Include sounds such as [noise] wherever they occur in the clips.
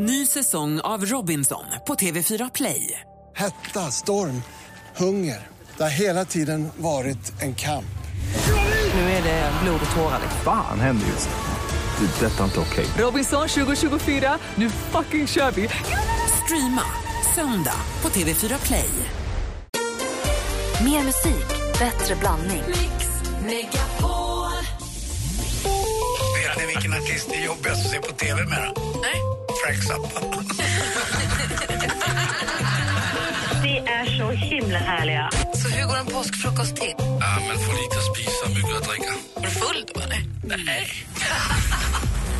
Ny säsong av Robinson på TV4 Play. Hetta, storm, hunger. Det har hela tiden varit en kamp. Nu är det blod och tårar. Fan händer just nu. Det. är Detta är inte okej. Robinson 2024, nu fucking kör vi! Streama söndag på TV4 Play. Mer musik, bättre blandning. Vet ni vilken artist det är jobbigast att se på TV med? Nej. Frank Zappa. Ni är så himla härliga. Så hur går en påskfrukost till? Ja, men få lite att spisa, mycket att dricka. Är du full då eller? Nej.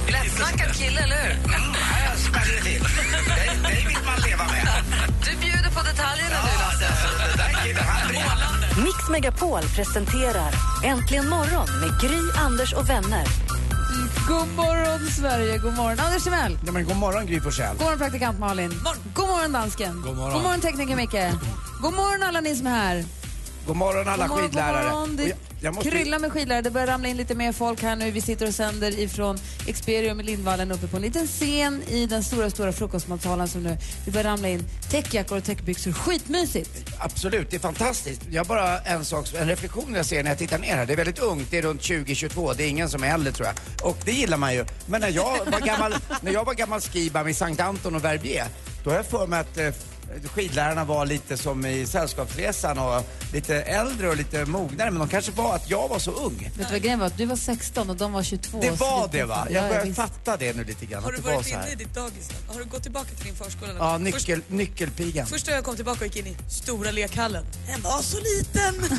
[laughs] Lättsnackad kille, eller hur? Mm, jag smäller till. Det, det vill man leva med. Du bjuder på detaljerna du Lasse. Det där killen, han brinner. Mix Megapol presenterar Äntligen morgon med Gry, Anders och vänner. God morgon, Sverige. God morgon, Anders Timell. Ja, men god morgon, Gry Forssell. God morgon, praktikant Malin. God morgon, dansken. God morgon. God morgon tekniker Micke. God morgon, alla ni som är här. God morgon alla God morgon, skidlärare. God morgon. Det jag, jag kryllar med skidlärare. Det börjar ramla in lite mer folk här nu. Vi sitter och sänder ifrån Experium i Lindvallen uppe på en liten scen i den stora, stora frukostmatsalen som nu det börjar ramla in täckjackor och täckbyxor. Skitmysigt. Absolut, det är fantastiskt. Jag har bara en sak, en reflektion jag ser när jag tittar ner här. Det är väldigt ungt, det är runt 20-22, det är ingen som är äldre tror jag. Och det gillar man ju. Men när jag var gammal, när jag var gammal skibam i Sankt Anton och Verbier, då har jag för mig att eh, skidlärarna var lite som i Sällskapsresan och lite äldre och lite mognare. Men de kanske var att jag var så ung. Vet du vad grejen var? Att du var 16 och de var 22. Det var det va? Ja, Jag börjar fatta det nu lite grann. Har du varit inne i ditt dagis? Har du gått tillbaka till din förskola? Ja, nyckel, nyckelpigan. Först, först när jag kom tillbaka och gick in i stora lekhallen. Den var så liten! [laughs]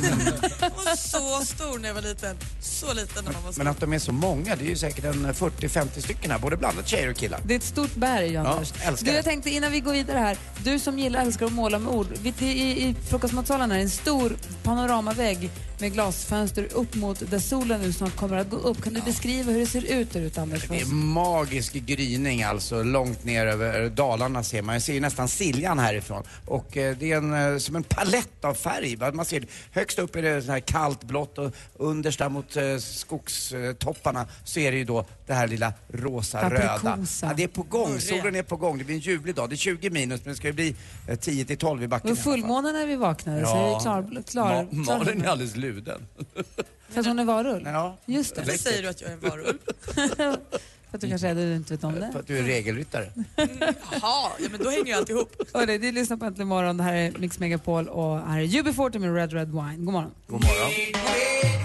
Den var så stor när jag var liten. Så liten när man var stor. Men att de är så många, det är ju säkert en 40-50 stycken här, både blandat tjejer och killar. Det är ett stort berg, Anders. älskar du, jag tänkte innan vi går vidare här, du som gillar älskar att måla med ord. Vi, I i frukostmatsalen är en stor panoramavägg med glasfönster upp mot där solen nu snart kommer att gå upp. Kan du beskriva hur det ser ut där ute, Anders? Det är magisk gryning alltså, långt ner över Dalarna ser man. Jag ser ju nästan Siljan härifrån. Och eh, det är en, eh, som en palett av färg. Man ser, högst upp är det så här kallt blått och underst där mot eh, skogstopparna så är det ju då det här lilla rosa röda. Ja, det är på gång, solen är på gång. Det blir en ljuvlig dag. Det är 20 minus men det ska ju bli eh, 10 till 12 i Det backen. var alla fall. fullmåne när vi vaknade, så jag är klar, klar, Ma- Malin är alldeles luden. För att hon är varulv? Ja. Just det. Varför säger du att jag är en varulv? [laughs] För att du kanske är det du inte vet om det. För att du är regelryttare. Jaha, ja, men då hänger ju allt ihop. Hörde, du lyssnar på Äntligen morgon. Det här är Mix Megapol och här är UB40 med Red Red Wine. God morgon. God morgon.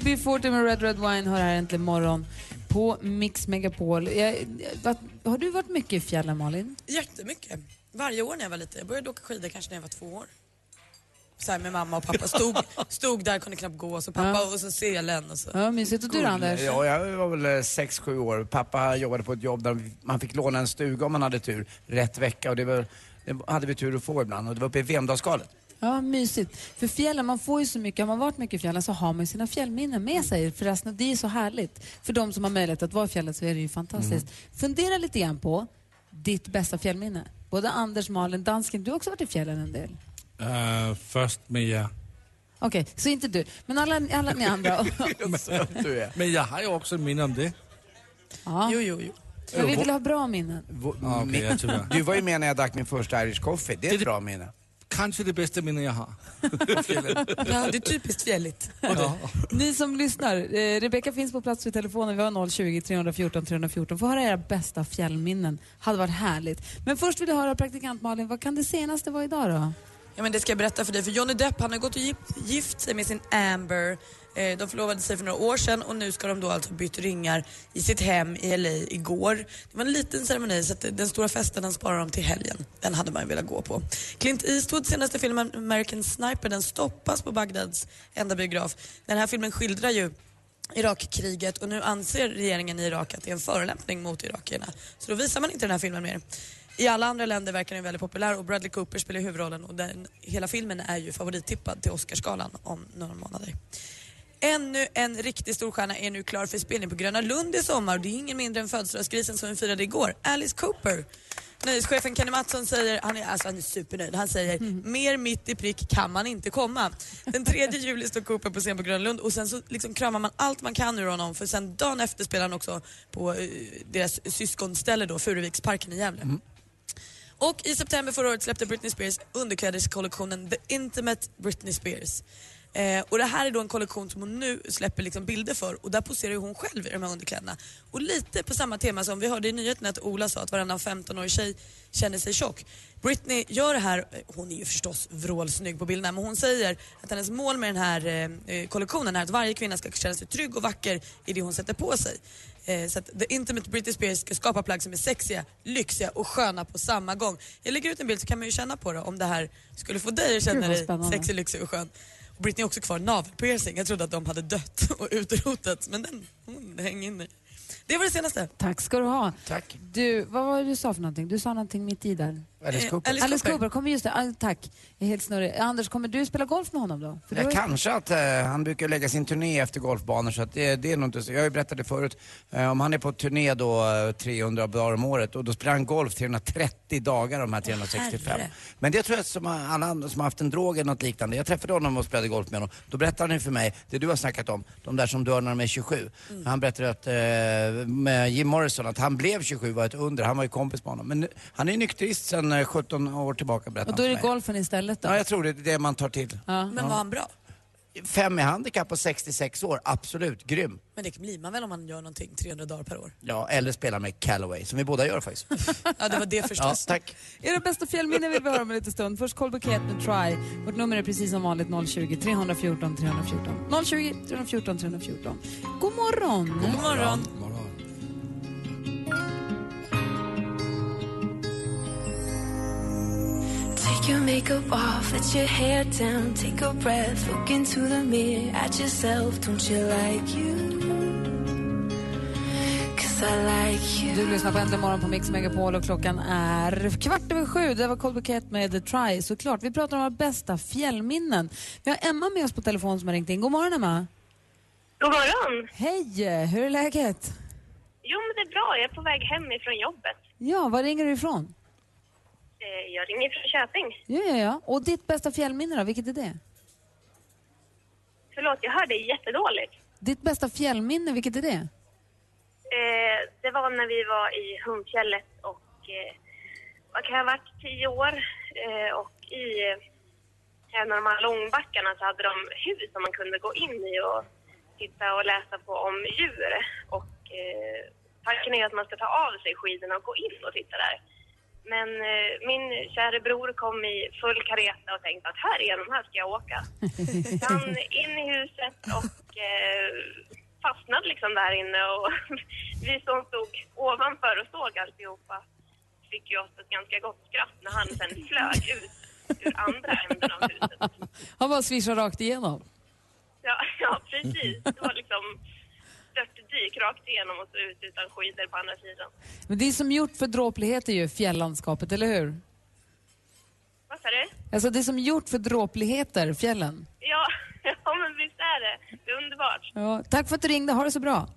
UB40 med Red Red Wine har här äntligen morgon på Mix Megapol. Jag, vad, har du varit mycket i fjällen, Malin? Jättemycket. Varje år när jag var liten. Jag började åka skidor kanske när jag var två år. Så här med mamma och pappa. Stod, [laughs] stod där, kunde knappt gå. Så pappa Ja. och så selen och så. Ja, mysigt. Och du då, Anders? Ja, jag var väl 6-7 år. Pappa jobbade på ett jobb där man fick låna en stuga om man hade tur rätt vecka och det, var, det hade vi tur att få ibland och det var uppe i Vemdalsskalet. Ja, mysigt. För fjällen, man får ju så mycket. Har man varit mycket i fjällen så har man ju sina fjällminnen med sig. För resten, det är så härligt. För de som har möjlighet att vara i fjällen så är det ju fantastiskt. Fundera lite grann på ditt bästa fjällminne. Både Anders, Malin, dansken, du har också varit i fjällen en del. Uh, först med jer. Okej, så inte du. Men alla, alla ni andra. [laughs] Men jag har ju också minne om det. ja. Jo, jo, jo. För vi vill ha bra minnen. Ja, tyvärr. Du var ju med när jag drack min första Irish coffee. Det är ett bra minne. Kanske det bästa minne jag har. [laughs] Ja, det är typiskt fjälligt. Ja. Ni som lyssnar, eh, Rebecka finns på plats vid telefonen. Vi har 020 314 314. Få höra era bästa fjällminnen. hade varit härligt. Men först vill jag höra praktikant Malin, vad kan det senaste vara idag då? Ja, men det ska jag berätta för dig. För Johnny Depp han har gått och gift, gift sig med sin Amber. Eh, de förlovade sig för några år sedan och nu ska de då alltså bytt ringar i sitt hem i LA igår. Det var en liten ceremoni så att den stora festen den sparar de till helgen. Den hade man ju velat gå på. Clint Eastwoods senaste film American Sniper den stoppas på Bagdads enda biograf. Den här filmen skildrar ju Irakkriget och nu anser regeringen i Irak att det är en förolämpning mot irakierna. Så då visar man inte den här filmen mer. I alla andra länder verkar den väldigt populär och Bradley Cooper spelar huvudrollen och den, hela filmen är ju favorittippad till Oscarsgalan om några månader. Ännu en riktig storstjärna är nu klar för spelning på Gröna Lund i sommar det är ingen mindre än födelsedagsgrisen som vi firade igår, Alice Cooper. Nöjeschefen Kenny Mattsson säger, han är, alltså han är supernöjd, han säger mer mitt i prick kan man inte komma. Den 3 [laughs] juli står Cooper på scen på Gröna Lund och sen så liksom kramar man allt man kan ur honom för sen dagen efter spelar han också på eh, deras syskonställe då, Furuviksparken i Gävle. Och i september förra året släppte Britney Spears underklädeskollektionen The Intimate Britney Spears. Eh, och det här är då en kollektion som hon nu släpper liksom bilder för och där poserar ju hon själv i de här underkläderna. Och lite på samma tema som vi hörde i nyheten att Ola sa att varannan 15-årig tjej känner sig tjock. Britney gör det här, eh, hon är ju förstås vrålsnygg på bilderna, men hon säger att hennes mål med den här eh, eh, kollektionen är att varje kvinna ska känna sig trygg och vacker i det hon sätter på sig. Eh, så att The Intimate Britney Spears ska skapa plagg som är sexiga, lyxiga och sköna på samma gång. Jag lägger ut en bild så kan man ju känna på det om det här skulle få dig att känna dig sexig, lyxig och skön. Britney har också kvar navelpiercing. Jag trodde att de hade dött och utrotats men den hon hänger inne. Det var det senaste. Tack ska du ha. Tack. Du, vad var det du sa för någonting? Du sa någonting mitt i där. Alice Eh, Cooper. Alice Alice Cooper. Cooper, kommer just det. Ah, tack. Jag är helt snurrig. Anders, kommer du spela golf med honom då? För Ja, kanske att eh, han brukar lägga sin turné efter golfbanor så att det, det är nog inte så. Jag har ju berättat det förut. Eh, om han är på turné då eh, 300 dagar om året och då spelar han golf 330 dagar de här 365. herre. Men det tror jag som alla andra som har haft en drog eller något liknande. Jag träffade honom och spelade golf med honom. Då berättade han ju för mig det du har snackat om. De där som dör när de är 27. Mm. Han berättade att eh, med Jim Morrison att han blev 27 var ett under. Han var ju kompis med honom. Men nu- han är nykterist sedan eh, 17 år tillbaka berättade Och då han är för det mig. golfen istället då? Ja, jag tror det är det man tar till. Ja. Men var han bra? Fem i handikapp på 66 år, absolut. Grym. Men det blir man väl om man gör någonting 300 dagar per år? Ja, eller spela med Calloway, som vi båda gör faktiskt. [laughs] Ja, det var det [laughs] ja, förstås. tack. Era bästa fjällminnen vill vi höra om en liten stund. Först Colby Cat med Try. Vårt nummer är precis som vanligt 020 314 314. 020 314 314. God morgon! God morgon. Take your makeup off, let your hair down, take a breath, look into the mirror at yourself. Don't you like you? Cause I like you. Du lyssnar på Äntligen morgon på Mix Megapol och klockan är kvart över sju. Det var Colby Cat med The Try såklart. Vi pratar om våra bästa fjällminnen. Vi har Emma med oss på telefon som har ringt in. God morgon Emma! God morgon! Hej! Hur är läget? Jo, men det är bra. Jag är på väg hem ifrån jobbet. Ja, var ringer du ifrån? Jag ringer från Köping. Ja, ja, ja. Och ditt bästa fjällminne då, vilket är det? Förlåt, jag hörde jättedåligt. Ditt bästa fjällminne, vilket är det? Eh, Det var när vi var i Hundfjället och eh, vad kan jag ha varit, tio år. Eh, Och i eh, en av de här långbackarna så hade de hus som man kunde gå in i och titta och läsa på om djur. Och eh, tanken är att man ska ta av sig skidorna och gå in och titta där. Men eh, min kära bror kom i full kareta och tänkte att här är de, här ska jag åka. Så han in i huset och eh, fastnade liksom där inne och [laughs] vi som stod ovanför och såg alltihopa fick ju oss ett ganska gott skratt när han sen flög ut ur andra änden av huset. Han bara svischade rakt igenom. Ja, [laughs] ja precis. Det störtdyk rakt igenom och så ut utan skidor på andra sidan. Men det är som gjort för dråpligheter ju, fjällandskapet, eller hur? Vad sa du? Alltså det är som gjort för dråpligheter, fjällen. Ja, [laughs] ja men visst är det. Det är underbart. Ja, tack för att du ringde, ha det så bra.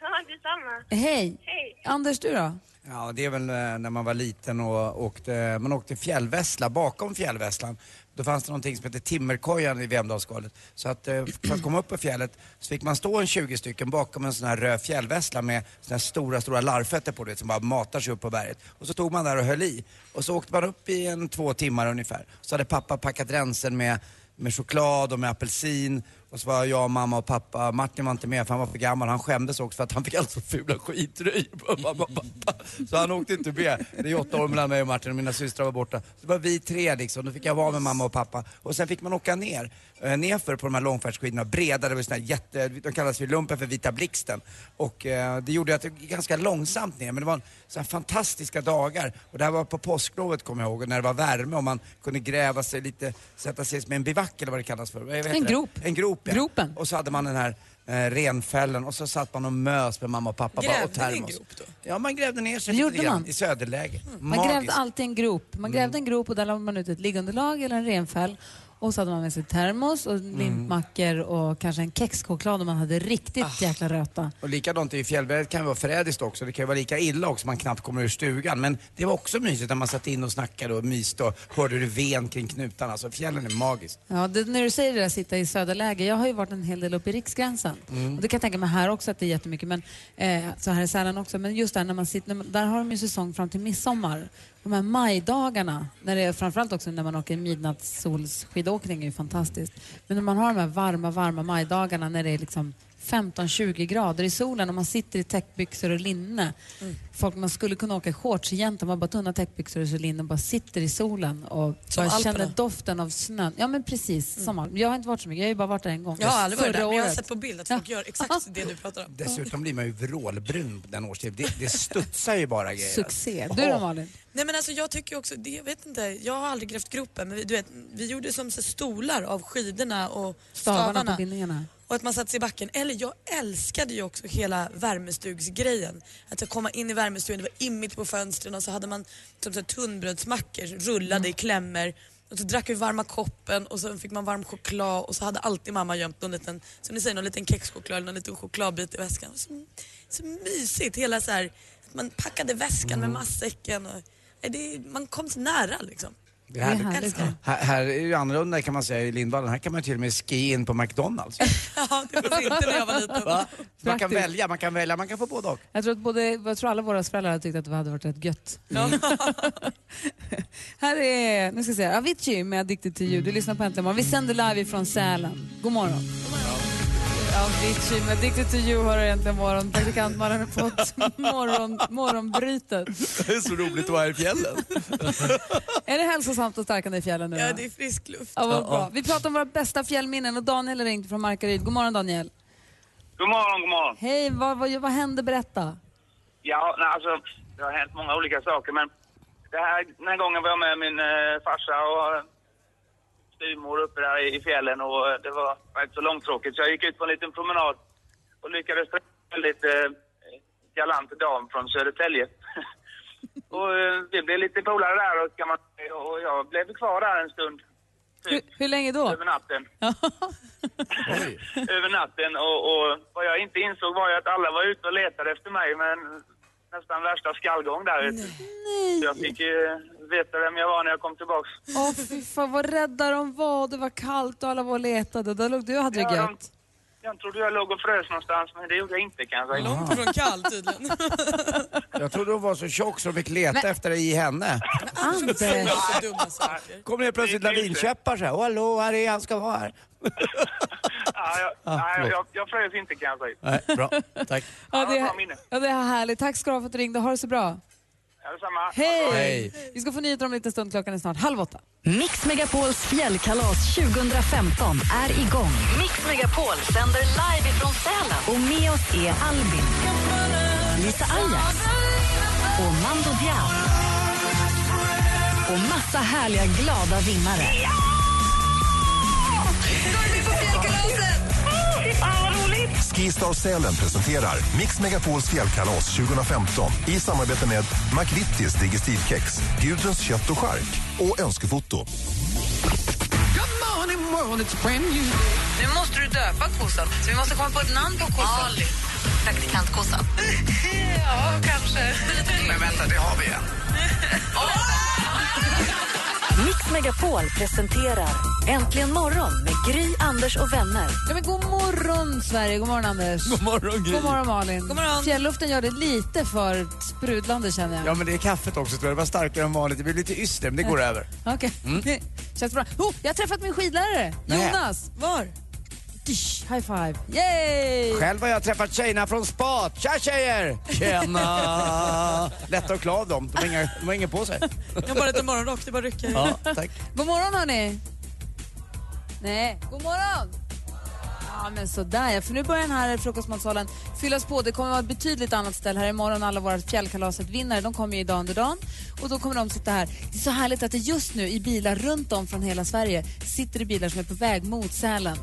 Ja, detsamma. Hej! Hej. Anders, du då? Ja, det är väl eh, när man var liten och åkte, man åkte fjällvässla, bakom fjällvässlan. Då fanns det någonting som hette Timmerkojan i Vemdalsskalet. Så att eh, för att komma upp på fjället så fick man stå en 20 stycken bakom en sån här röd fjällvässla med såna här stora, stora larvfötter på det som bara matar sig upp på berget. Och så tog man där och höll i. Och så åkte man upp i en två timmar ungefär. Så hade pappa packat rensen med med choklad och med apelsin. Och så var jag, mamma och pappa. Martin var inte med för han var för gammal. Han skämdes också för att han fick alltså fula skidtröjor på mamma och pappa. Så han åkte inte med. Det är åtta år mellan mig och Martin och mina systrar var borta. Så det var vi tre liksom. Då fick jag vara med mamma och pappa. Och sen fick man åka ner, eh, nerför på de här långfärdsskidorna. Breda, det var såna här jätte, de kallas för lumpen för Vita Blixten. Och eh, det gjorde att det gick ganska långsamt ner. Men det var så fantastiska dagar. Och det här var på påsklovet kommer jag ihåg, när det var värme och man kunde gräva sig lite, sätta sig med en bivack eller vad det kallas för. En grop. En grop ja. Gropen. Och så hade man den här eh, Renfällen och så satt man och mös med mamma och pappa. bara, och Grävde ni en termos. grop då? Ja, man grävde ner sig lite grann man. i söderläge. Man Magiskt. grävde alltid en grop. Man grävde en grop och där la man ut ett liggunderlag eller en renfäll. Och så hade man med sig termos och limpmackor och kanske en kexchoklad om man hade riktigt jäkla röta. Och likadant i fjällvärlden kan det vara förrädiskt också. Det kan ju vara lika illa också, man knappt kommer ur stugan. Men det var också mysigt när man satt in och snackade och myste och hörde hur det ven kring knutarna. Alltså fjällen är magiskt. Ja, det, när du säger det där sitta i söderläge, jag har ju varit en hel del uppe i Riksgränsen. Mm. Och det kan jag tänka mig här också att det är jättemycket, men, eh, så här i Sälen också. Men just där när man sitter, när man, där har de ju säsong fram till midsommar. De här majdagarna, när det är, framförallt också när man åker midnattssolsskidåkning är ju fantastiskt. Men när man har de här varma, varma majdagarna när det är liksom 15-20 grader i solen och man sitter i täckbyxor och linne. Mm. Folk, man skulle kunna åka i shorts egentligen, man bara tunna täckbyxor och så linne och bara sitter i solen och Som bara Alperna. känner doften av snön. Ja men precis, som Alperna. Jag har inte varit så mycket, jag har ju bara varit där en gång. Jag har aldrig varit där, men jag har året. sett på bild att folk gör exakt det du pratar om. Dessutom blir man ju vrålbrun den årstiden. Det, det studsar ju bara grejer. Succé. Du då Malin? Nej men alltså jag tycker också, det, jag vet inte, jag har aldrig grävt gropen men vi, du vet, vi gjorde som så stolar av skidorna och Stavarna stavarna. på bindningarna. Och att man satte sig i backen. Eller jag älskade ju också hela värmestugsgrejen. Att komma in i värmestugan, det var immigt på fönstren och så hade man som så här tunnbrödsmackor rullade Mm. i klämmer. Och så drack vi varma koppen och så fick man varm choklad och så hade alltid mamma gömt någon liten, som ni säger, någon liten kexchoklad eller någon liten chokladbit i väskan. Så, så mysigt, hela så här, att man packade väskan Mm. med matsäcken. Och, det, man kom så nära liksom. Det är härligt. Det är härligt. Här, här är ju annorlunda kan man säga i Lindvallen. Här kan man till och med ski in på McDonalds. [laughs] Ja, det fanns inte när jag var liten. Va? Man kan välja, man kan välja, man kan få både och. Jag tror att både, jag tror alla våra föräldrar hade tyckt att det hade varit rätt gött. [laughs] Här är, nu ska jag se, Avicii med Addicted to you. Du lyssnar på Äntligen morgon. Vi sänder live ifrån Sälen. God morgon. Avicii med Addicted to you har du äntligen morgon. Praktikantmannen har fått [laughs] morgon, morgonbrytet. Det är så roligt att vara här i fjällen. [laughs] Är det hälsosamt och stärkande i fjällen nu? Ja, det är frisk luft. Ja, vad bra. Vi pratar om våra bästa fjällminnen och Daniel har ringt från Markaryd. God morgon Daniel. God morgon, god morgon. Hej, vad, vad, vad hände? Berätta. Ja, nej, alltså, det har hänt många olika saker, men det här, den här gången var jag med min eh, farsa och styvmor uppe där i, fjällen och eh, det var rätt så långtråkigt. Så jag gick ut på en liten promenad och lyckades träffa en väldigt eh, galant dam från Södertälje. [laughs] och eh, vi blev lite polare där och, kan man, och jag blev kvar där en stund. Hur, hur länge då? Över natten. [laughs] över natten och, och vad jag inte insåg var ju att alla var ute och letade efter mig men nästan värsta skallgång där. Så Jag fick ju veta vem jag var när jag kom tillbaks. Åh fy fan vad rädda de var. Det var kallt och alla var och letade. Där låg du och hade det Ja, de- gött. Jag trodde jag låg och frös någonstans men det gjorde jag inte kan jag säga. Långt ifrån kall tydligen. [laughs] Jag trodde hon var så tjock så de fick leta Men- efter dig i henne. Anders! Kommer helt plötsligt lavinkäppar så här. Åh, hallå, här är han, ska vara här. [laughs] Ja, jag, Ah, nej, jag, jag frös inte kan jag säga. Nej, bra. [laughs] Tack. Ja, det, är, ja, det är härligt. Tack ska du ha för att du ringde. Ha det så bra. Ja, detsamma. Hej! Hej. Vi ska få nyheter om en liten stund. Klockan är snart halv åtta. Mix Megapols fjällkalas 2015 är igång. Mix Megapol sänder live ifrån Sälen. Och med oss är Albin, Lisa Ajax och Mando Diao. Och massa härliga glada vinnare. Skistar Sälen presenterar Mix Megapols fjällkalas 2015 i samarbete med McVittys Digestivkex, Gudruns kött och chark och Önskefoto. Nu måste du döpa kossan, så vi måste komma på ett namn på kossan. Malin. Praktikantkossan. [laughs] ja, kanske. Men vänta, det har vi igen. [laughs] Mix Megapol presenterar Äntligen morgon med Gry, Anders och vänner. Ja, men god morgon, Sverige. God morgon, Anders. God morgon, Gry. God morgon, Malin. God morgon. Fjällluften gör det lite för sprudlande, känner jag. Ja, men det är kaffet också tror jag. Det var starkare än vanligt. Det blir lite yster, men det går över. Okej. [laughs] Känns bra. Oh, jag har träffat min skidlärare. Jonas. Var? High five. Yay! Själv har jag träffat tjejerna från spat. Tja tjejer! Tjena! Lätta att klä av dem. De har, inga, de har inget på sig. Jag har bara lite morgonrock, det bara rycker. Ja, tack. God morgon, hörni. Nej, god morgon. Ja, men sådär ja. För nu börjar den här frukostmatsalen fyllas på. Det kommer att vara ett betydligt annat ställe här imorgon. Alla våra fjällkalaset-vinnare, de kommer ju idag under dagen. Och då kommer de sitta här. Det är så härligt att det just nu i bilar runt om från hela Sverige sitter i bilar som är på väg mot Sälen.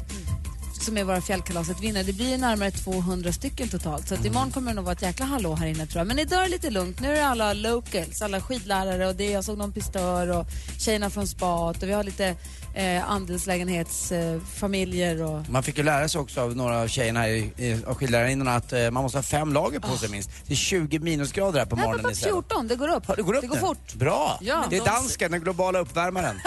Som är våra fjällkalaset vinnare. Det blir närmare 200 stycken totalt. Så att imorgon kommer det nog vara ett jäkla hallå här inne tror jag. Men idag är det lite lugnt. Nu är det alla locals, alla skidlärare och det jag såg någon pistör och tjejerna från spat och vi har lite eh, andelslägenhetsfamiljer och Man fick ju lära sig också av några av tjejerna här i, i, av skidlärarinnorna att eh, man måste ha fem lager på sig minst. Det är 20 minusgrader här på Nej, morgonen Sälen. 14, det går upp. det går upp det går fort. Bra! Ja. Det är dansken, den globala uppvärmaren. [laughs]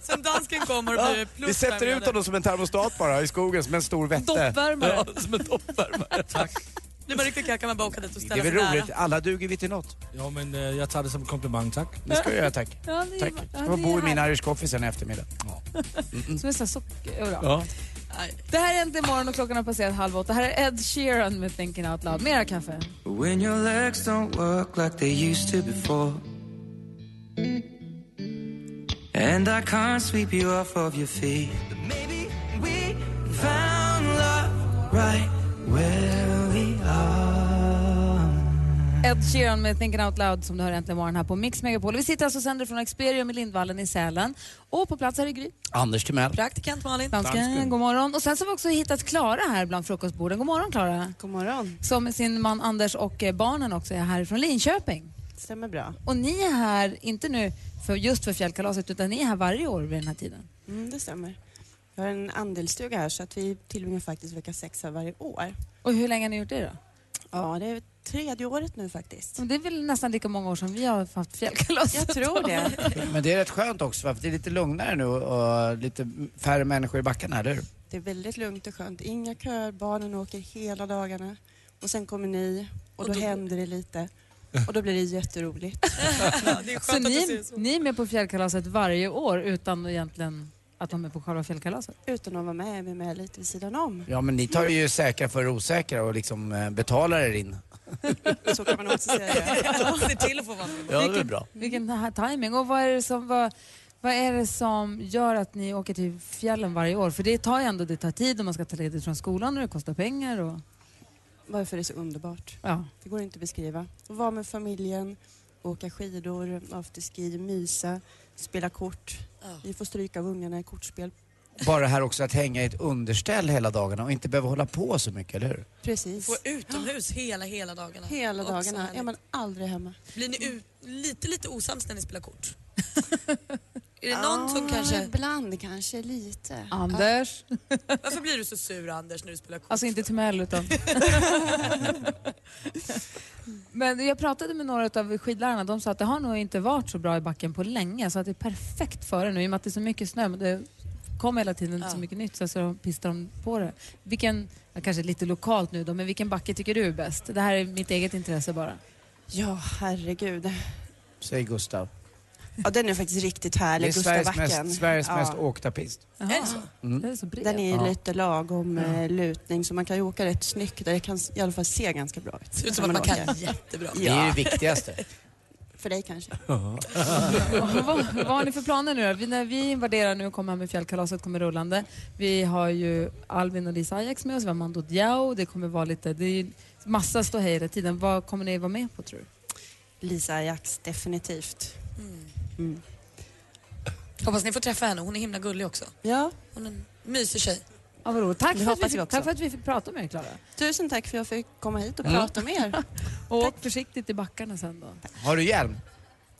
Sen dansken kommer och Ja, blir plus vi sätter ut honom som en termostat bara i skogen som en stor vätte. Doppvärmare. Ja, som en doppvärmare. Tack. Blir man riktigt kall kan man bara åka dit och Det ställa är väl sig roligt, alla duger vi till något. Ja, men eh, jag tar det som en komplimang, tack. Det ska jag göra, tack. Ja, det är- Tack. ja, Jag ska det bo är i min Irish coffee sen i eftermiddag. Som är så här socker... Ja. Ja. Det här är Äntligen morgon och klockan har passerat halv åtta. Här är Ed Sheeran med Thinking Out Loud. Mera kaffe. When your legs don't work like they used to before. And I can't sweep you off of your feet. But maybe we found love right Ed Sheeran med Thinking Out Loud som du hör äntligen morgon här på Mix Megapol. Vi sitter alltså och sänder från Experium i Lindvallen i Sälen. Och på plats här i Gry. Anders Timell. Praktikant Malin. Dansken, god morgon. Och sen så har vi också hittat Klara här bland frukostborden. God morgon Klara. God morgon. Som med sin man Anders och eh, barnen också är här från Linköping. Stämmer bra. Och ni är här, inte nu för, just för fjällkalaset, utan ni är här varje år vid den här tiden. Mm, det stämmer. Vi har en andelsstuga här så att vi tillbringar faktiskt vecka sex här varje år. Och hur länge har ni gjort det då? Ja, det är tredje året nu faktiskt. Och det är väl nästan lika många år som vi har haft fjällkalaset. Jag tror det. [laughs] Men det är rätt skönt också va? för det är lite lugnare nu och lite färre människor i backarna, eller hur? Det är väldigt lugnt och skönt. Inga köer, barnen åker hela dagarna. Och sen kommer ni och, då, händer det lite. Och då blir det jätteroligt. [laughs] Så ni, ni är med på fjällkalaset varje år utan egentligen att vara med på själva fjällkalaset? Utan att vara med är vi med lite vid sidan om. Ja men ni tar ju säkra för osäkra och liksom eh, betalar er in. Så kan man också säga. [laughs] Se till att få vara med. Ja, det är Vilken- bra. Vilken här timing. Och vad är, det som, vad, vad är det som gör att ni åker till fjällen varje år? För det tar ju ändå det tar tid och man ska ta ledigt från skolan och det kostar pengar. Och, Varför det är så underbart. ja. Det går inte att beskriva. Att vara med familjen, åka skidor, afterski, mysa, spela kort. Vi får stryka av ungarna i kortspel. Bara det här också att hänga i ett underställ hela dagarna och inte behöva hålla på så mycket, eller hur? Precis. Få utomhus hela, hela dagarna. Hela dagarna är man aldrig hemma. Blir ni ut, lite, lite osams när ni spelar kort? [laughs] är det någon som kanske... Ibland kanske lite. Anders? Varför blir du så sur Anders när du spelar kort? Alltså inte till Mell utan... [laughs] Men jag pratade med några av skidlärarna. De sa att det har nog inte varit så bra i backen på länge. Så att det är perfekt för det nu i och med att det är så mycket snö. Men det kommer hela tiden så mycket nytt så, så de pistar de på det. Vilken, ja, kanske lite lokalt nu då, men vilken backe tycker du är bäst? Det här är mitt eget intresse bara. Ja, herregud. Säger Gustav. Ja, den är faktiskt riktigt Det härlig, är Sveriges mest, Sveriges ja. mest åkta pist. Är det så? Mm. Det är så bred. Den är Ja. lite lagom eh, lutning så man kan ju åka rätt snyggt. Det kan i alla fall se ganska bra ut. Ser ut som att man åker. kan jättebra. Det är ju det viktigaste. För dig kanske. [laughs] [laughs] Vad, vad har ni för planer nu då? Vi, när vi invaderar nu och kommer här med fjällkalaset kommer rullande. Vi har ju Alvin och Lisa Ajax med oss, vi har Mando Diao. Det kommer vara lite, det är ju massa ståhej hela tiden. Vad kommer ni vara med på tror du? Lisa Ajax, definitivt. Mm. Hoppas ni får träffa henne, hon är himla gullig också. Ja, Hon är en mysig tjej. Ja, vad roligt. Tack, Det för att vi hoppas fick, vi också. tack för att vi fick prata med er Klara. tusen tack för att jag fick komma hit och Mm. prata med er. [laughs] Och åk försiktigt i backarna sen då. Har du hjälm?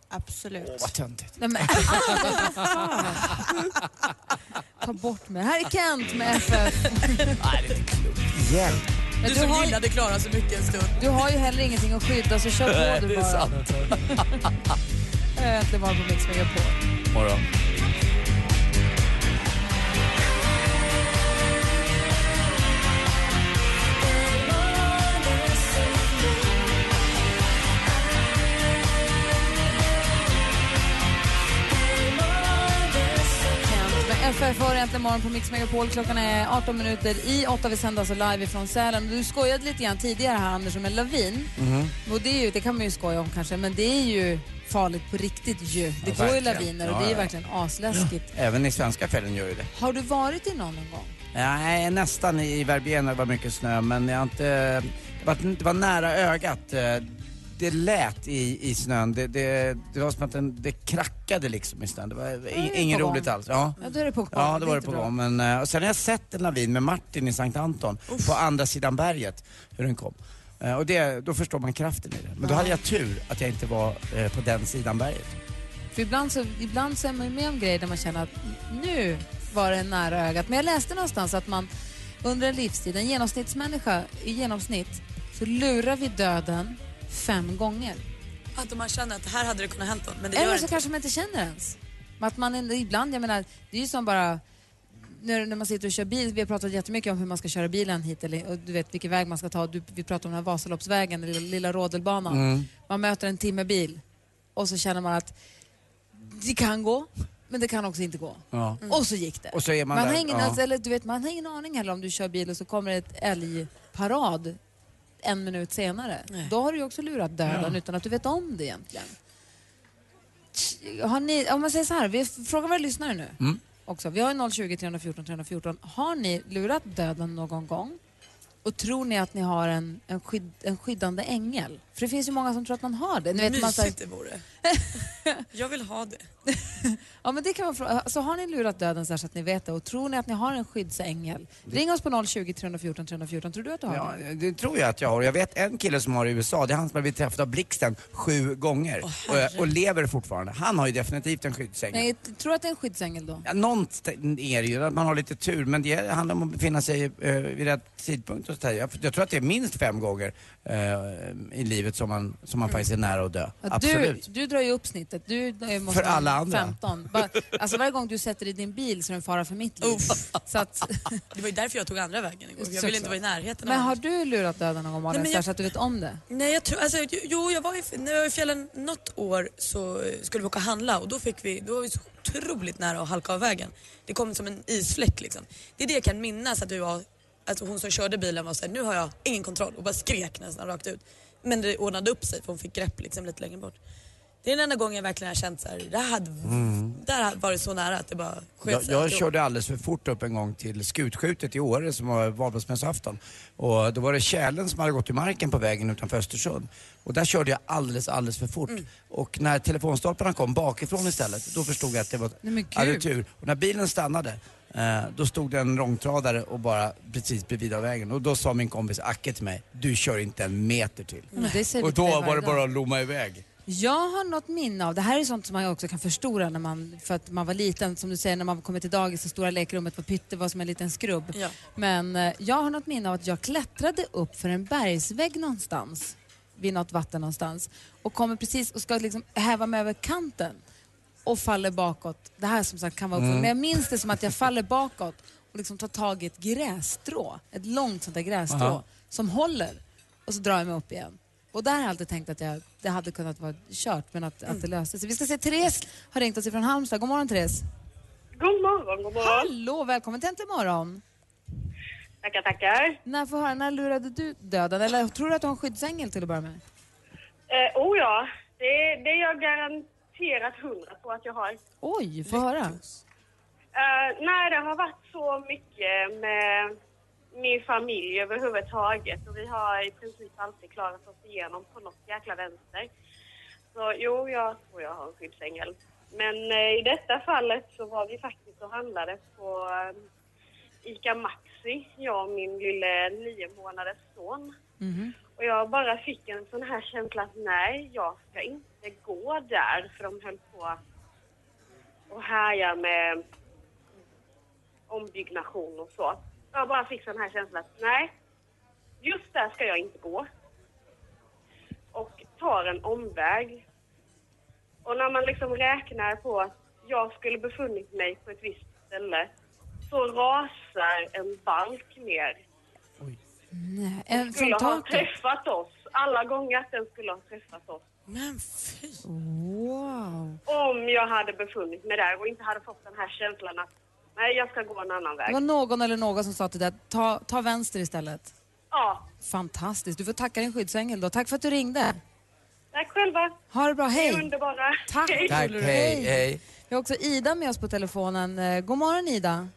Absolut. Åh, vad töntigt. Nej, men, [laughs] Ta bort mig. Här är Kent med FF. Hjälm? Men Du du, som har, ju- gillade Klara så mycket en stund. du har ju heller ingenting att skydda så kör på du Det är bara. sant. [laughs] Äntligen morgon på Mix Megapol. Morgon. FF har äntligen morgon på Mix Megapol. Klockan är 18 minuter i 8. Vi sänder alltså live ifrån Sälen. Du skojade lite grann tidigare här Anders om en lavin. Mhm. Och det, är ju, det kan man ju skoja om kanske, men det är ju farligt på riktigt ju. Det Ja, går ju laviner och Ja, det är ju ja. verkligen asläskigt. Även i svenska fjällen gör ju det. Har du varit i någon någon gång? Nej, nästan i Verbier när det var mycket snö, men jag har inte... Det var, det var nära ögat. Det lät i, i snön. Det, det, det var som att den, det krackade liksom i snön. Det var i- inget roligt alls. Ja. Ja, då är det på gång. Ja, då var det på gång. Men, eh, och sen har jag sett en lavin med Martin i Sankt Anton på andra sidan berget, hur den kom. Eh, Och det, då förstår man kraften i det. Men då hade jag tur att jag inte var eh, på den sidan berget. För ibland så, ibland så är man ju med om grejer där man känner att nu var det nära ögat. Men jag läste någonstans att man under en livstid, en genomsnittsmänniska i genomsnitt, så lurar vi döden fem gånger. Att man känner att här hade det kunnat hänt något, men det gör Eller så inte. kanske man inte känner ens. Men Att man ibland, jag menar, det är ju som bara när, när man sitter och kör bil, vi har pratat jättemycket om hur man ska köra bilen hit eller, och du vet vilken väg man ska ta. Du, vi pratar om den här Vasaloppsvägen, den lilla, lilla rodelbanan. Mm. Man möter en timme bil och så känner man att det kan gå, men det kan också inte gå. Ja. Och så gick det. Och så är man man, där, har ingen, ja. alltså, eller, du vet, man har ingen aning heller om du kör bil och så kommer ett älgparad en minut senare. Då har du ju också lurat döden Ja. utan att du vet om det egentligen. Har ni, om man säger så här, vi frågar våra lyssnare nu Mm. också. Vi har ju 020 314 314. Har ni lurat döden någon gång? Och tror ni att ni har en, en, skydd, en skyddande ängel? För det finns ju många som tror att man har det. Ni vet, man, Mysigt det vore. [laughs] Jag vill ha det. Ja, men det kan man fråga. Så har ni lurat döden så, här så att ni vet det och tror ni att ni har en skyddsängel? Ring oss på 020 314 314. Tror du att du har Ja, det? det tror jag att jag har. Jag vet en kille som har i USA, det är han som har blivit träffad av blixten sju gånger och, och lever fortfarande. Han har ju definitivt en skyddsängel. Nej, jag tror att det är en skyddsängel då? Ja, någonstans är det ju, att man har lite tur, men det handlar om att befinna sig eh, vid rätt tidpunkt och så jag, jag tror att det är minst fem gånger eh, i livet som man, som man faktiskt är nära att dö. Ja, du, Absolut. du drar ju upp snittet. Du måste För alla andra. 15. Bara, alltså varje gång du sätter i din bil så är det en fara för mitt liv. Så att, Det var ju därför jag tog andra vägen igår. Jag ville inte vara i närheten Men av har du lurat döden någon gång Malin, jag- så att du vet om det? Nej, jag tror, alltså, jo, jag var i, när jag var i fjällen något år så eh, skulle vi åka och handla och då, fick vi, då var vi så otroligt nära att halka av vägen. Det kom som en isfläck liksom. Det är det jag kan minnas att vi var, alltså hon som körde bilen var såhär, nu har jag ingen kontroll och bara skrek nästan rakt ut. Men det ordnade upp sig för hon fick grepp liksom lite längre bort. Det är den enda gången jag verkligen har känt såhär, det hade, Mm. där hade varit så nära att det bara sket Jag, jag körde alldeles för fort upp en gång till skutskjutet i Åre som var valborgsmässoafton. Och då var det tjälen som hade gått i marken på vägen utanför Östersund. Och där körde jag alldeles, alldeles för fort. Mm. Och när telefonstolparna kom bakifrån istället, då förstod jag att det var Nej, hade tur. Och när bilen stannade, då stod det en långtradare och bara precis bredvid av vägen. Och då sa min kompis Acke till mig, du kör inte en meter till. Vi och då var det bara att lomma iväg. Jag har något minne av, det här är sånt som man också kan förstora när man, för att man var liten, som du säger när man kommer till dagis så stora lekrummet var pytte, var som en liten skrubb. Ja. Men eh, jag har något minne av att jag klättrade upp för en bergsvägg någonstans, vid något vatten någonstans och kommer precis och ska liksom häva mig över kanten och faller bakåt. Det här som sagt kan vara Mm. men jag minns det som att jag faller bakåt och liksom tar tag i ett grässtrå, ett långt sånt där grässtrå Aha. som håller och så drar jag mig upp igen. Och där har jag alltid tänkt att jag, det hade kunnat vara kört men att, att det löste sig. Vi ska se, Therese har ringt oss ifrån Halmstad. God morgon Therese. God morgon, god morgon. Hallå, välkommen till Äntligen morgon. Tackar, tackar. När, får höra, när lurade du döden? Eller tror du att du har en skyddsängel till att börja med? Eh, oh ja, det, det är jag garanterat hundra på att jag har. Oj, få höra. Uh, nej, det har varit så mycket med min familj överhuvudtaget och vi har i princip alltid klarat oss igenom på något jäkla vänster. Så jo, jag tror jag har en skyddsängel. Men eh, i detta fallet så var vi faktiskt och handlade på eh, ICA Maxi, jag och min lille nio månaders son. Och jag bara fick en sån här känsla att nej, jag ska inte gå där för de höll på och härja med ombyggnation och så. Jag bara fick sån här känsla att nej, just där ska jag inte gå. Och tar en omväg. Och när man liksom räknar på att jag skulle befunnit mig på ett visst ställe så rasar en balk ner. Nej, en från Skulle ha träffat oss. Alla gånger att den skulle ha träffat oss. Men fy! Wow. Om jag hade befunnit mig där och inte hade fått den här känslan att nej, jag ska gå en annan Det väg. var någon eller några som sa till dig att ta, ta vänster istället. Ja, Fantastiskt. Du får tacka din skyddsängel då. Tack för att du ringde. tack själva. Ha det bra. Hej. är underbara. Tack. Hej. Tack, hej, hej. Vi har också Ida med oss på telefonen. Eh, God morgon Ida.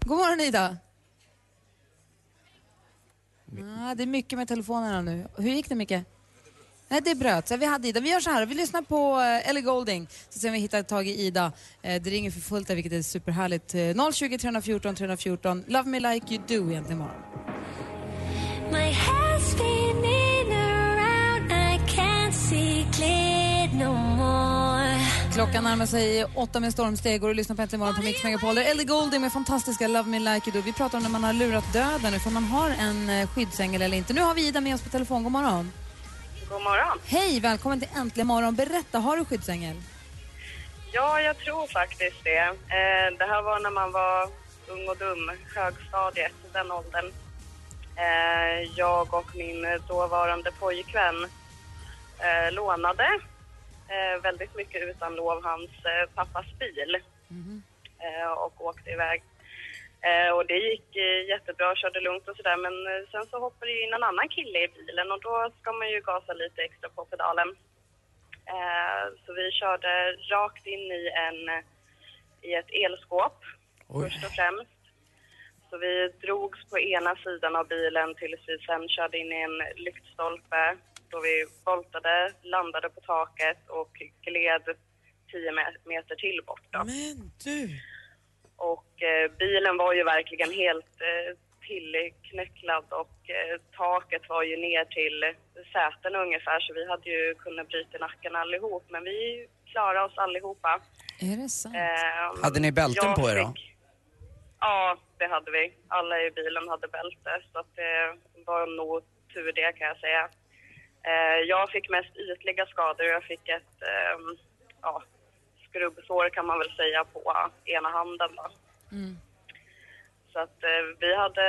God morgon Ida. Ah, det är mycket med telefonerna nu. Hur gick det Micke? Nej, det bröt sig. Vi hade Ida. Vi gör så här, vi lyssnar på eh, Ellie Golding så ser vi hittar tag i Ida. Eh, Det ringer för fullt där, vilket är superhärligt. Eh, 020 314 314. Love me like you do egentligen imorgon. My head's spinning around, I can't see clear no more. Klockan närmar sig åtta med stormsteg och du lyssnar på Äntligen morgon på Mix Megapol. Ellie Golding med fantastiska Love Me Like You Do. Vi pratar om när man har lurat döden, ifall man har en eh, skyddsängel eller inte. Nu har vi Ida med oss på telefon. God morgon. God morgon. Hej, välkommen till Äntligen morgon. Berätta, har du skyddsängel? Ja, jag tror faktiskt det. Eh, det här var när man var ung och dum, högstadiet, den åldern. Eh, jag och min dåvarande pojkvän eh, lånade eh, väldigt mycket utan lov hans eh, pappas bil eh, och åkte iväg. Eh, och det gick eh, jättebra, körde lugnt och sådär men eh, sen så hoppade det in en annan kille i bilen och då ska man ju gasa lite extra på pedalen. Så vi körde rakt in i, en, i ett elskåp först och främst. Så vi drogs på ena sidan av bilen tills vi sen körde in i en lyktstolpe då vi voltade, landade på taket och gled 10 me- meter till bort. Då. Men du! Och eh, bilen var ju verkligen helt eh, tillknäcklad och eh, taket var ju ner till säten ungefär så vi hade ju kunnat bryta nacken allihop men vi klarade oss allihopa. Är det sant? Ehm, Hade ni bälten på er då? fick- Ja, det hade vi. Alla i bilen hade bälte så att det var nog tur det kan jag säga. Eh, jag fick mest ytliga skador. Jag fick ett ehm, ja, skrubbsår kan man väl säga på ena handen då. Mm. Så att eh, vi hade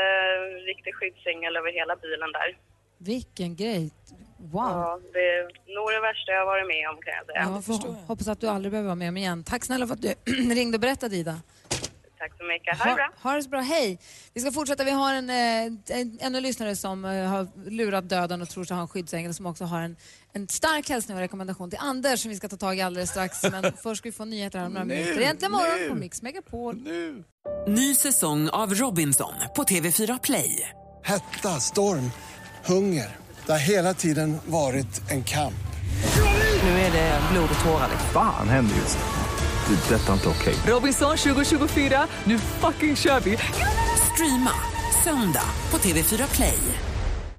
riktig skyddsängel över hela bilen där. Vilken grej. Wow. Ja, det är nog det värsta jag har varit med om kan jag säga. Ja, får hoppas att du aldrig behöver vara med om igen. Tack snälla för att du [clears throat] ringde och berättade Ida. Tack så mycket. Ha det bra. Ha det så bra. Hej! Vi ska fortsätta. Vi har en, eh, en, ännu lyssnare som eh, har lurat döden och tror sig ha en skyddsängel som också har en, en stark hälsning och rekommendation till Anders som vi ska ta tag i alldeles strax. Men [laughs] först ska vi få nyheter här om några Nu, minuter. Äntligen morgon nu. på Mix Megapol. Ny säsong av Robinson på TV4 Play. Hetta, storm, hunger. Det har hela tiden varit en kamp. Nu är det blod och tårar. Fan händer just nu. Det. Detta är inte okej. Robinson 2024, nu fucking kör vi! Streama söndag på TV4 Play.